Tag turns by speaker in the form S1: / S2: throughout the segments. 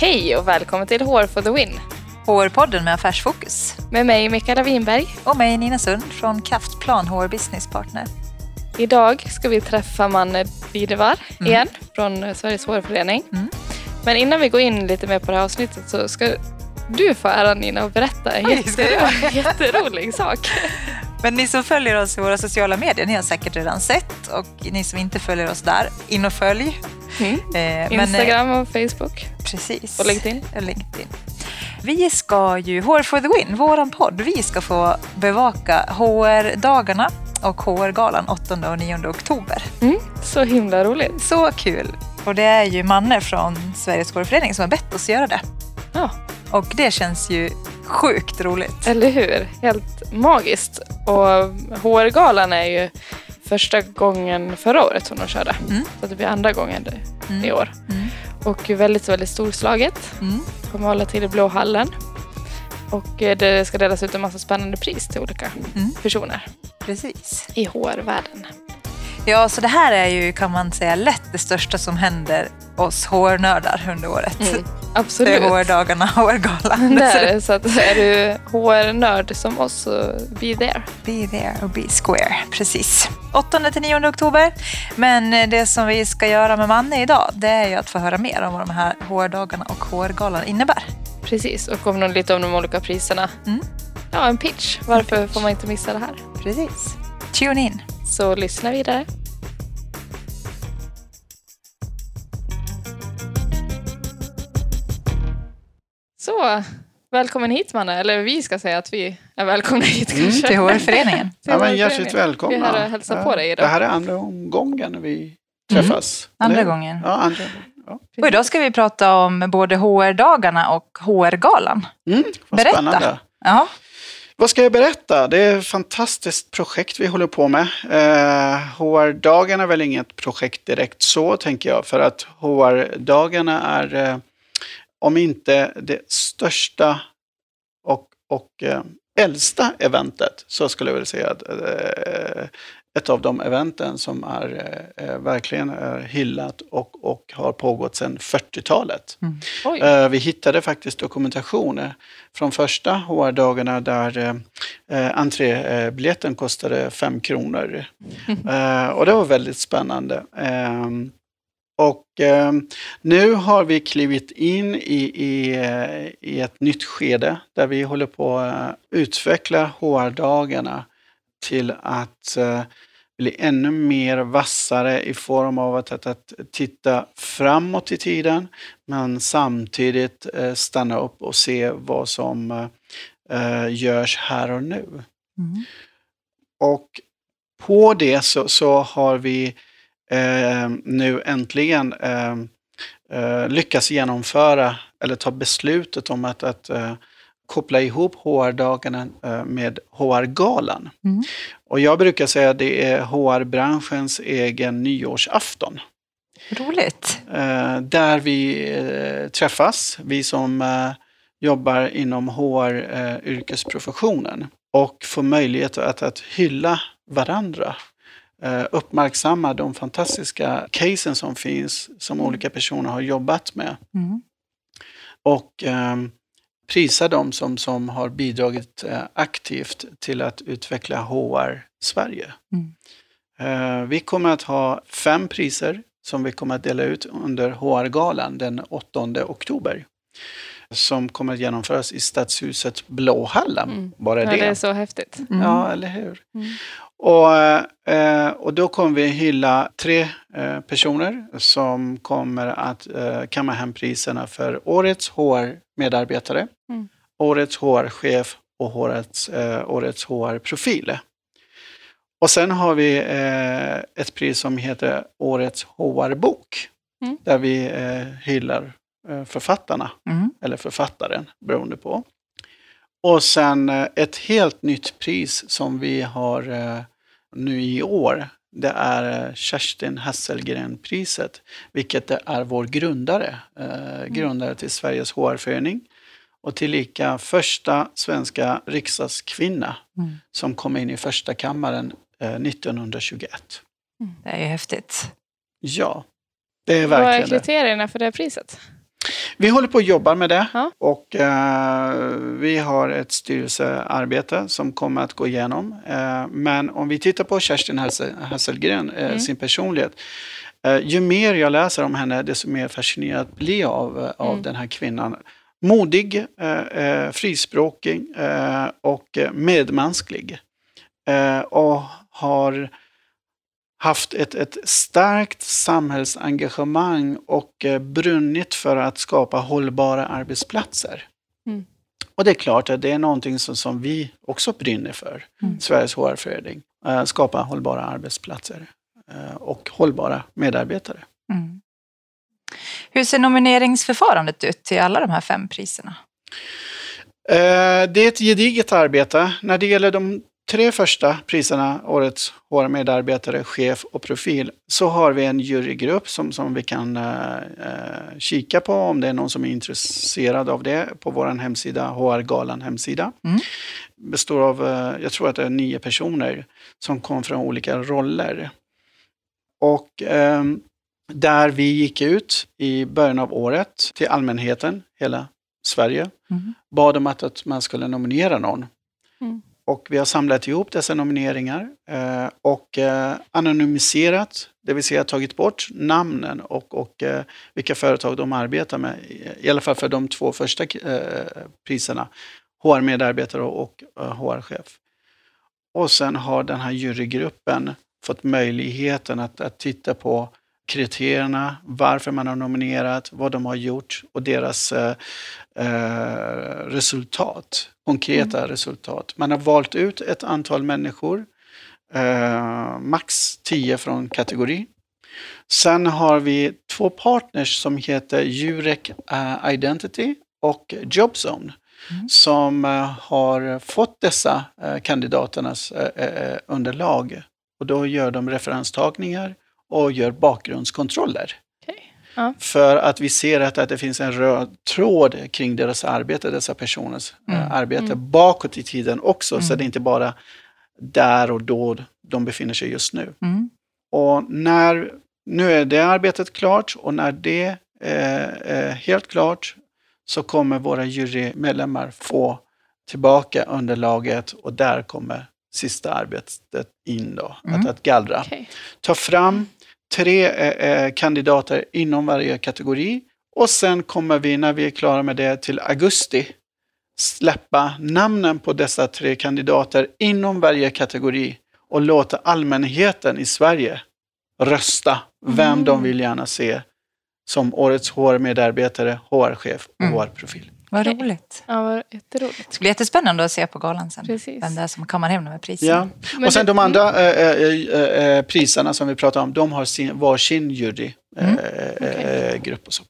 S1: Hej och välkommen till Hår for the Win.
S2: HR-podden med affärsfokus.
S1: Med mig Mikaela Winberg.
S2: Och mig Nina Sund från Kraftplan HR Business Partner.
S1: Idag ska vi träffa Manne Widevar mm. igen från Sveriges hårförening. Mm. Men innan vi går in lite mer på det här avsnittet så ska du få äran Nina att berätta en jätterolig, jätterolig sak.
S2: Men ni som följer oss i våra sociala medier, ni har säkert redan sett och ni som inte följer oss där, in och följ.
S1: Mm. Eh, Instagram men, och Facebook.
S2: Precis.
S1: Och LinkedIn.
S2: LinkedIn. Vi ska ju, HR for the Win, våran podd, vi ska få bevaka HR-dagarna och HR-galan 8 och 9 oktober.
S1: Mm, så himla roligt.
S2: Så kul. Och det är ju Manne från Sveriges HR-förening som har bett oss göra det.
S1: Ja.
S2: Och det känns ju sjukt roligt.
S1: Eller hur? Helt magiskt. Och HR-galan är ju första gången förra året som de körde. Mm. Så det blir andra gången mm. i år. Mm. Och väldigt, väldigt storslaget. Mm. Kommer hålla till i Blå hallen. Och eh, det ska delas ut en massa spännande pris till olika mm. personer.
S2: Precis.
S1: I HR-världen.
S2: Ja, så det här är ju kan man säga lätt det största som händer oss HR-nördar under året. Mm,
S1: absolut.
S2: Det är HR-dagarna, HR-galan.
S1: Det är det, så att är du HR-nörd som oss så be there.
S2: Be there och be square, precis. 8-9 oktober. Men det som vi ska göra med Manne idag, det är ju att få höra mer om vad de här HR-dagarna och HR-galan innebär.
S1: Precis, och om lite om de olika priserna. Mm. Ja, en pitch. Varför en pitch. får man inte missa det här?
S2: Precis. Tune in.
S1: Så lyssna vidare. Så, välkommen hit Manne. Eller vi ska säga att vi är välkomna hit
S2: mm, kanske. till HR-föreningen.
S3: ja, men hjärtligt välkomna.
S1: Vi är här och hälsar på dig
S3: idag. Det här är andra omgången vi träffas.
S2: Mm. Andra gången.
S3: Ja, andra
S2: Ja. Och idag ska vi prata om både HR-dagarna och HR-galan.
S3: Mm, Berätta. Spännande.
S2: Ja.
S3: Vad ska jag berätta? Det är ett fantastiskt projekt vi håller på med. Eh, HR-dagarna är väl inget projekt direkt så, tänker jag. För att HR-dagarna är, eh, om inte det största och, och eh, äldsta eventet, så skulle jag vilja säga att eh, ett av de eventen som är eh, verkligen är hyllat och, och har pågått sedan 40-talet. Mm. Eh, vi hittade faktiskt dokumentationer från första HR-dagarna där eh, entrébiljetten kostade 5 kronor. Mm. Eh, och det var väldigt spännande. Och eh, nu har vi klivit in i, i, eh, i ett nytt skede där vi håller på att utveckla HR-dagarna till att eh, bli ännu mer vassare i form av att, att, att titta framåt i tiden men samtidigt eh, stanna upp och se vad som eh, görs här och nu. Mm. Och på det så, så har vi eh, nu äntligen eh, eh lyckats genomföra eller ta beslutet om att, att eh, koppla ihop HR-dagarna eh, med HR-galan. Mm. Och jag brukar säga att det är HR-branschens egen nyårsafton.
S2: Roligt!
S3: Eh, där vi träffas, vi som jobbar inom HR-yrkesprofessionen och får möjlighet att, att hylla varandra. Uppmärksamma de fantastiska casen som finns, som mm. olika personer har jobbat med. Mm. Och ehm, prisa dem som, som har bidragit eh, aktivt till att utveckla HR Sverige. Mm. Eh, vi kommer att ha fem priser som vi kommer att dela ut under HR-galan den 8 oktober. Som kommer att genomföras i Stadshuset Blåhallen. Mm. Bara det.
S1: Ja, det är så häftigt.
S3: Mm. Ja, eller hur. Och, eh, och då kommer vi hylla tre eh, personer som kommer att eh, kamma hem priserna för årets HR-medarbetare, mm. årets HR-chef och årets, årets HR-profil. Och sen har vi ett pris som heter Årets HR-bok. Mm. Där vi hyllar författarna, mm. eller författaren beroende på. Och sen eh, ett helt nytt pris som vi har eh, nu i år. Det är eh, Kerstin Hasselgren-priset, vilket är vår grundare, mm. grundare till Sveriges HR-förening och tillika första svenska riksdagskvinna mm. som kom in i första kammaren 1921.
S2: Mm. Det är ju häftigt.
S3: Ja, det är verkligen
S1: Vad är kriterierna för det priset?
S3: Vi håller på att jobba med det
S1: Ja.
S3: och eh, vi har ett styrelsearbete som kommer att gå igenom. Eh, men om vi tittar på Kerstin Hassel- Hasselgren, eh,
S1: Mm.
S3: sin personlighet. Eh, ju mer jag läser om henne, desto mer fascinerad blir jag av, eh, av
S1: Mm.
S3: den här kvinnan. Modig, eh, frispråkig och medmänsklig. Och har haft ett, ett starkt samhällsengagemang och eh, brunnit för att skapa hållbara arbetsplatser.
S1: Mm.
S3: Och det är klart att det är någonting som, som vi också brinner för,
S2: Mm.
S3: Sveriges HR-förening. Eh, skapa hållbara arbetsplatser eh, och hållbara medarbetare.
S2: Mm. Hur ser nomineringsförfarandet ut till alla de här fem priserna?
S3: Det är ett gediget arbete. När det gäller de tre första priserna, Årets HR-medarbetare, chef och profil, så har vi en jurygrupp som, som vi kan eh, eh, kika på om det är någon som är intresserad av det på vår hemsida, HR-galan hemsida.
S2: Mm.
S3: Består av, eh, jag tror att det är nio personer som kom från olika roller. Och ehm, där vi gick ut i början av året till allmänheten, hela Sverige,
S2: Mm.
S3: bad om att, att man skulle nominera någon.
S1: Mm.
S3: Och vi har samlat ihop dessa nomineringar eh, och eh, anonymiserat, det vill säga tagit bort namnen och, och eh, vilka företag de arbetar med. I- alla fall för de två första eh, priserna, HR-medarbetare och eh, HR-chef. Och sen har den här jurygruppen fått möjligheten att, att titta på kriterierna, varför man har nominerat, vad de har gjort och deras eh, eh, resultat, konkreta resultat. Man har valt ut ett antal människor, eh, max 10 från kategori. Sen har vi två partners som heter Jurek eh, Identity och Jobzone
S2: Mm.
S3: som eh, har fått dessa kandidaternas underlag. Och då gör de referenstagningar och gör bakgrundskontroller.
S1: Okej. Ja.
S3: För att vi ser att, att det finns en röd tråd kring deras arbete, dessa personers eh,
S2: Mm.
S3: arbete
S1: Mm.
S3: bakåt i tiden också. Så
S2: Mm.
S3: det är inte bara där och då de befinner sig just nu.
S2: Mm.
S3: Och när, nu är det arbetet klart och när det är, är helt klart så kommer våra jurymedlemmar få tillbaka underlaget och där kommer sista arbetet in då,
S2: Mm.
S3: att, att gallra.
S1: Okej.
S3: Ta fram tre eh, eh, kandidater inom varje kategori och sen kommer vi, när vi är klara med det, till augusti släppa namnen på dessa tre kandidater inom varje kategori och låta allmänheten i Sverige rösta vem
S1: Mm.
S3: de vill gärna se som årets HR-medarbetare, HR-chef och
S2: Mm.
S3: HR-profil.
S2: Vad
S1: Okej.
S2: roligt.
S1: Ja, vad jätteroligt.
S2: Det ska bli jättespännande att se på galan sen.
S1: Precis.
S2: Vem det är som kammar hem de här priserna.
S3: Ja.
S1: Men
S3: och sen
S1: det-
S3: de andra eh, eh, priserna som vi pratar om, de har sin, var sin jury, eh,
S2: Mm.
S1: Okej.
S3: grupp och så.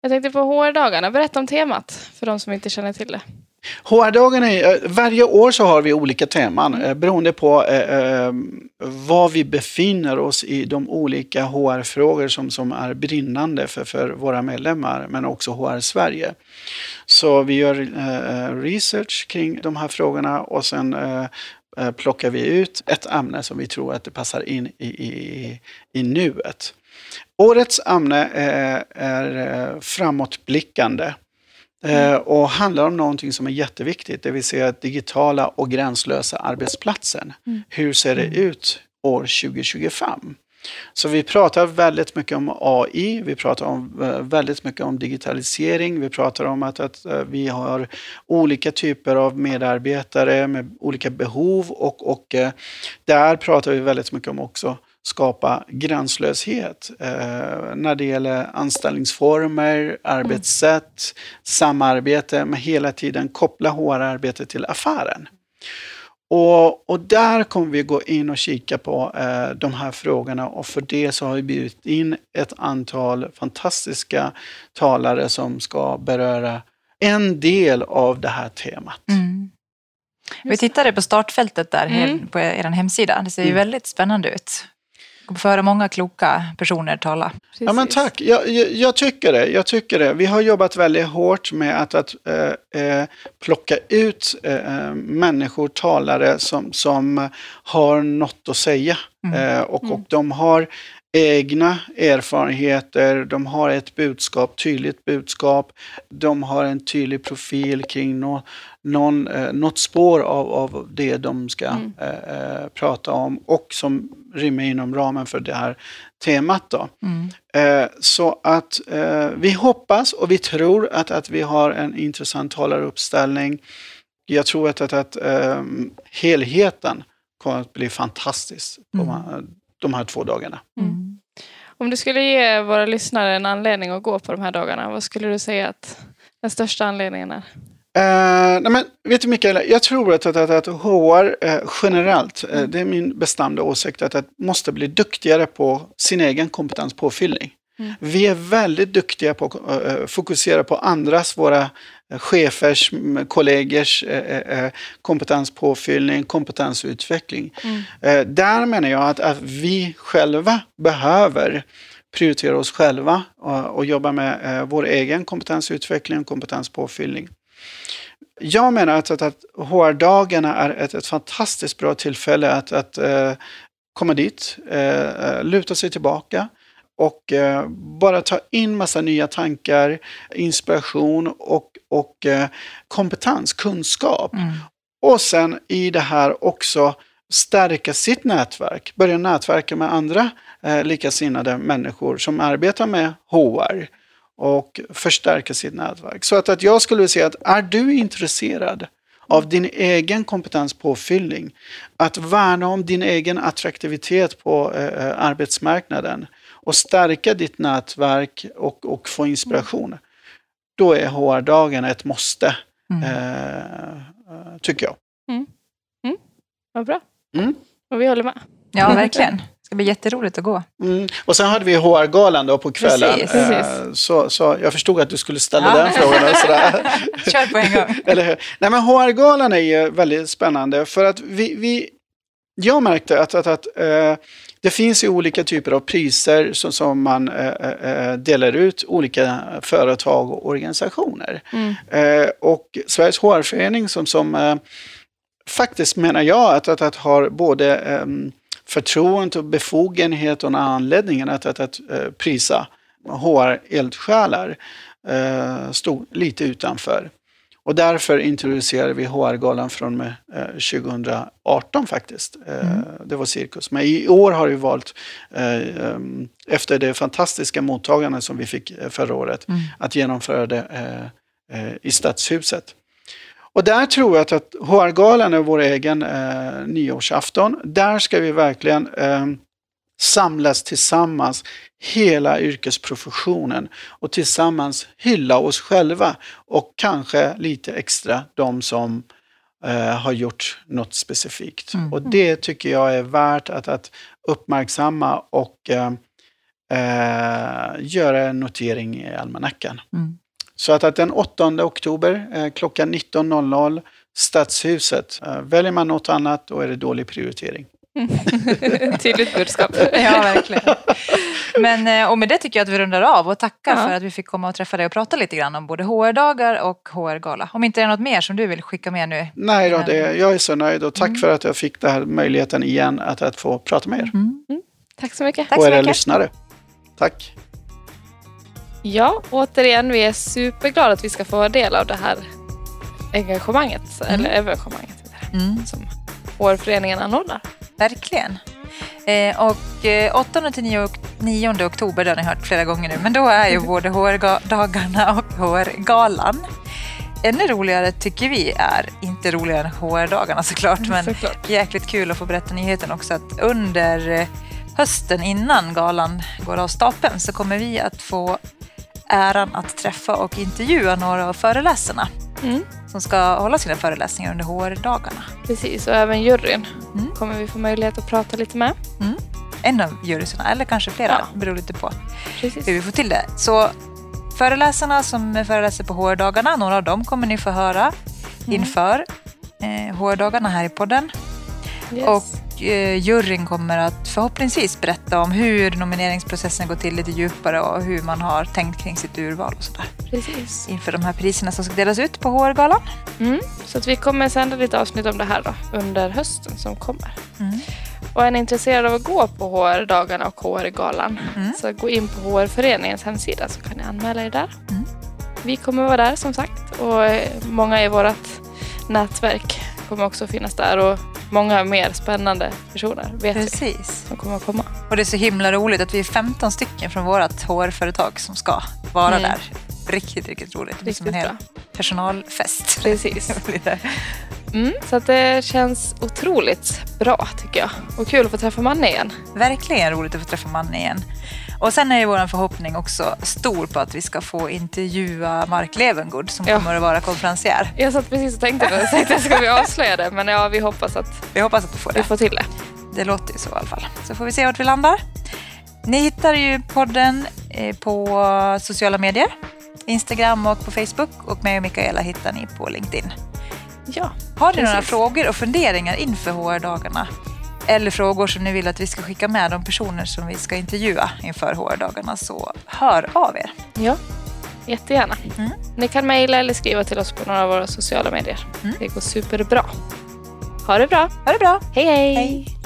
S1: Jag tänkte på HR-dagarna. Berätta om temat för de som inte känner till det.
S3: HR-dagarna, är- eh, varje år så har vi olika teman mm. beroende på eh, eh, var vi befinner oss i de olika HR-frågor som, som är brinnande för, för våra medlemmar, men också HR Sverige. Så vi gör eh, research kring de här frågorna och sen eh, plockar vi ut ett ämne som vi tror att det passar in i, i, i nuet. Årets ämne är, är framåtblickande. Eh, och handlar om någonting som är jätteviktigt, det vill säga digitala och gränslösa arbetsplatsen.
S1: Mm.
S3: Hur ser det ut år 2025? Så vi pratar väldigt mycket om AI, vi pratar om, eh, väldigt mycket om digitalisering, vi pratar om att, att eh, vi har olika typer av medarbetare med olika behov och, och där pratar vi väldigt mycket om också skapa gränslöshet eh, när det gäller anställningsformer, arbetssätt, samarbete, men hela tiden koppla HR-arbetet till affären. Och, och där kommer vi gå in och kika på eh, de här frågorna och för det så har vi bjudit in ett antal fantastiska talare som ska beröra en del av det här temat.
S2: Mm. Vi tittade på startfältet där
S1: Mm.
S2: på er hemsida. Det ser ju
S3: Mm.
S2: väldigt spännande ut. Ska få höra många kloka personer tala.
S3: Precis. Ja men tack, jag, jag, jag, tycker det. Jag tycker det. Vi har jobbat väldigt hårt med att, att äh, äh, plocka ut äh, människor, talare som, som har något att säga. Mm. och, och de har egna erfarenheter, de har ett budskap, tydligt budskap, de har en tydlig profil kring no, någon, eh, något spår av, av det de ska mm. eh, eh prata om och som rymmer inom ramen för det här temat. Då. Mm. Eh, så att eh, vi hoppas och vi tror att, att vi har en intressant talaruppställning. Jag tror att, att, att eh, helheten kommer att bli fantastisk på mm. de här två dagarna. Mm.
S1: Om du skulle ge våra lyssnare en anledning att gå på de här dagarna, vad skulle du säga att den största anledningen är?
S3: Uh, nej men, vet du Mikael, jag tror att, att, att, att HR uh, eh, generellt, uh, det är min bestämda åsikt, att, att måste bli duktigare på sin egen kompetenspåfyllning. Mm. Vi är väldigt duktiga på att fokusera på andras, våra chefers, kollegers kompetenspåfyllning, kompetensutveckling. Mm. Där menar jag att, att vi själva behöver prioritera oss själva och, och jobba med vår egen kompetensutveckling och kompetenspåfyllning. Jag menar att, att, att HR-dagarna är ett, ett fantastiskt bra tillfälle att, att uh, komma dit, uh, luta sig tillbaka och uh, bara ta in massa nya tankar, inspiration och, och kompetens, kunskap. Mm. Och sen i det här också stärka sitt nätverk, börja nätverka med andra eh, likasinnade människor som arbetar med HR och förstärka sitt nätverk. Så att, att jag skulle säga att är du intresserad av din egen kompetenspåfyllning, att värna om din egen attraktivitet på eh, eh arbetsmarknaden och stärka ditt nätverk och, och få inspiration, då är HR-dagen ett måste, mm. eh, tycker jag.
S1: Mm. Mm. Vad bra. Mm. Och vi håller med.
S2: Ja, verkligen ska bli jätteroligt att gå.
S3: Mm. Och sen hade vi HR-galan då på kvällen. Precis, precis. Eh, så, så jag förstod att du skulle ställa ja. den frågan. Sådär.
S2: Kör på en gång.
S3: Eller hur? Nej, men HR-galan är ju väldigt spännande för att vi, vi jag märkte att, att, att uh, det finns ju olika typer av priser som, som man uh, delar ut olika företag och organisationer. Mm. och Sveriges HR-förening som, som faktiskt menar jag att, att, att har både um, förtroende och befogenhet och anledningen att, att, att, att uh, prisa HR-eldsjälar uh, stod lite utanför. Och därför introducerade vi HR-galan från med, eh, 2018 faktiskt. Eh, mm. Det var cirkus. Men i år har vi valt, eh, efter det fantastiska mottagandet som vi fick eh, förra året, mm. att genomföra det i Stadshuset. Och där tror jag att, HR-galan är vår egen eh, nyårsafton. Där ska vi verkligen eh, samlas tillsammans, hela yrkesprofessionen och tillsammans hylla oss själva och kanske lite extra de som eh, har gjort något specifikt. Mm. Och det tycker jag är värt att, att uppmärksamma och eh, eh göra en notering i almanackan. Mm. Så att, att den 8 oktober eh, klockan 19.00 Stadshuset. Eh, väljer man något annat då är det dålig prioritering.
S1: Tydligt budskap.
S2: ja, verkligen. Men, eh, och med det tycker jag att vi rundar av och tackar ja. för att vi fick komma och träffa dig och prata lite grann om både HR-dagar och HR-gala. Om inte det är något mer som du vill skicka med nu?
S3: Nej, då, det, jag är så nöjd och tack mm. för att jag fick den här möjligheten igen att, att få prata med er.
S1: Mm. Mm. Tack så mycket.
S3: Tack och era lyssnare. Tack.
S1: Ja, återigen, vi är superglada att vi ska få del av det här engagemanget, mm. eller evenemanget mm. som hårföreningen anordnar.
S2: Verkligen. Eh, och eh, 8 till 9, 9 oktober, det har ni hört flera gånger nu, men då är ju både HR-dagarna och HR-galan. Ännu roligare tycker vi är, inte roligare än HR-dagarna såklart, men såklart. jäkligt kul att få berätta nyheten också att under eh, hösten innan galan går av stapeln så kommer vi att få äran att träffa och intervjua några av föreläsarna mm. som ska hålla sina föreläsningar under HR-dagarna.
S1: Precis, och även juryn mm. kommer vi få möjlighet att prata lite med.
S2: Mm. En av jurysarna, eller kanske flera, ja. beror lite på Precis. hur vi får till det. Så föreläsarna som föreläser på HR-dagarna, några av dem kommer ni få höra mm. inför eh, HR-dagarna här i podden. Yes. Och eh, juryn kommer att förhoppningsvis berätta om hur nomineringsprocessen går till lite djupare och hur man har tänkt kring sitt urval och sådär.
S1: Precis.
S2: Inför de här priserna som ska delas ut på HR-galan.
S1: Mm. Så att vi kommer sända lite avsnitt om det här då, under hösten som kommer.
S2: Mm.
S1: Och är ni intresserade av att gå på HR-dagarna och HR-galan
S2: Mm.
S1: så gå in på HR-föreningens hemsida så kan ni anmäla er där.
S2: Mm.
S1: Vi kommer vara där som sagt och eh, många i vårt nätverk kommer också finnas där och många mer spännande personer vet vi
S2: Precis.
S1: som kommer att komma.
S2: Och det är så himla roligt att vi är 15 stycken från vårt HR-företag som ska vara
S1: Mm.
S2: där. Riktigt, riktigt roligt. Det är som en hel
S1: bra.
S2: personalfest.
S1: Precis. Mm, så att det känns otroligt bra tycker jag. Och kul att få träffa Manne igen.
S2: Verkligen roligt att få träffa Manne igen. Och sen är ju vår förhoppning också stor på att vi ska få intervjua Mark Levengood som
S1: Ja.
S2: kommer att vara konferencier.
S1: Jag satt precis och tänkte när jag tänkte ska vi avslöja det men ja vi hoppas att
S2: Vi hoppas att vi får
S1: vi
S2: det.
S1: får till det.
S2: Det låter ju så i alla fall. Så får vi se vart vi landar. Ni hittar ju podden eh, på sociala medier. Instagram och på Facebook. Och mig och Mikaela hittar ni på LinkedIn.
S1: Ja,
S2: Har ni några frågor och funderingar inför HR-dagarna? Eller frågor som ni vill att vi ska skicka med de personer som vi ska intervjua inför HR-dagarna så hör av er.
S1: ja. jättegärna.
S2: Mm.
S1: Ni kan mejla eller skriva till oss på några av våra sociala medier.
S2: Mm.
S1: Det går superbra. Ha det bra.
S2: Ha det bra!
S1: hej! hej.
S2: Hej.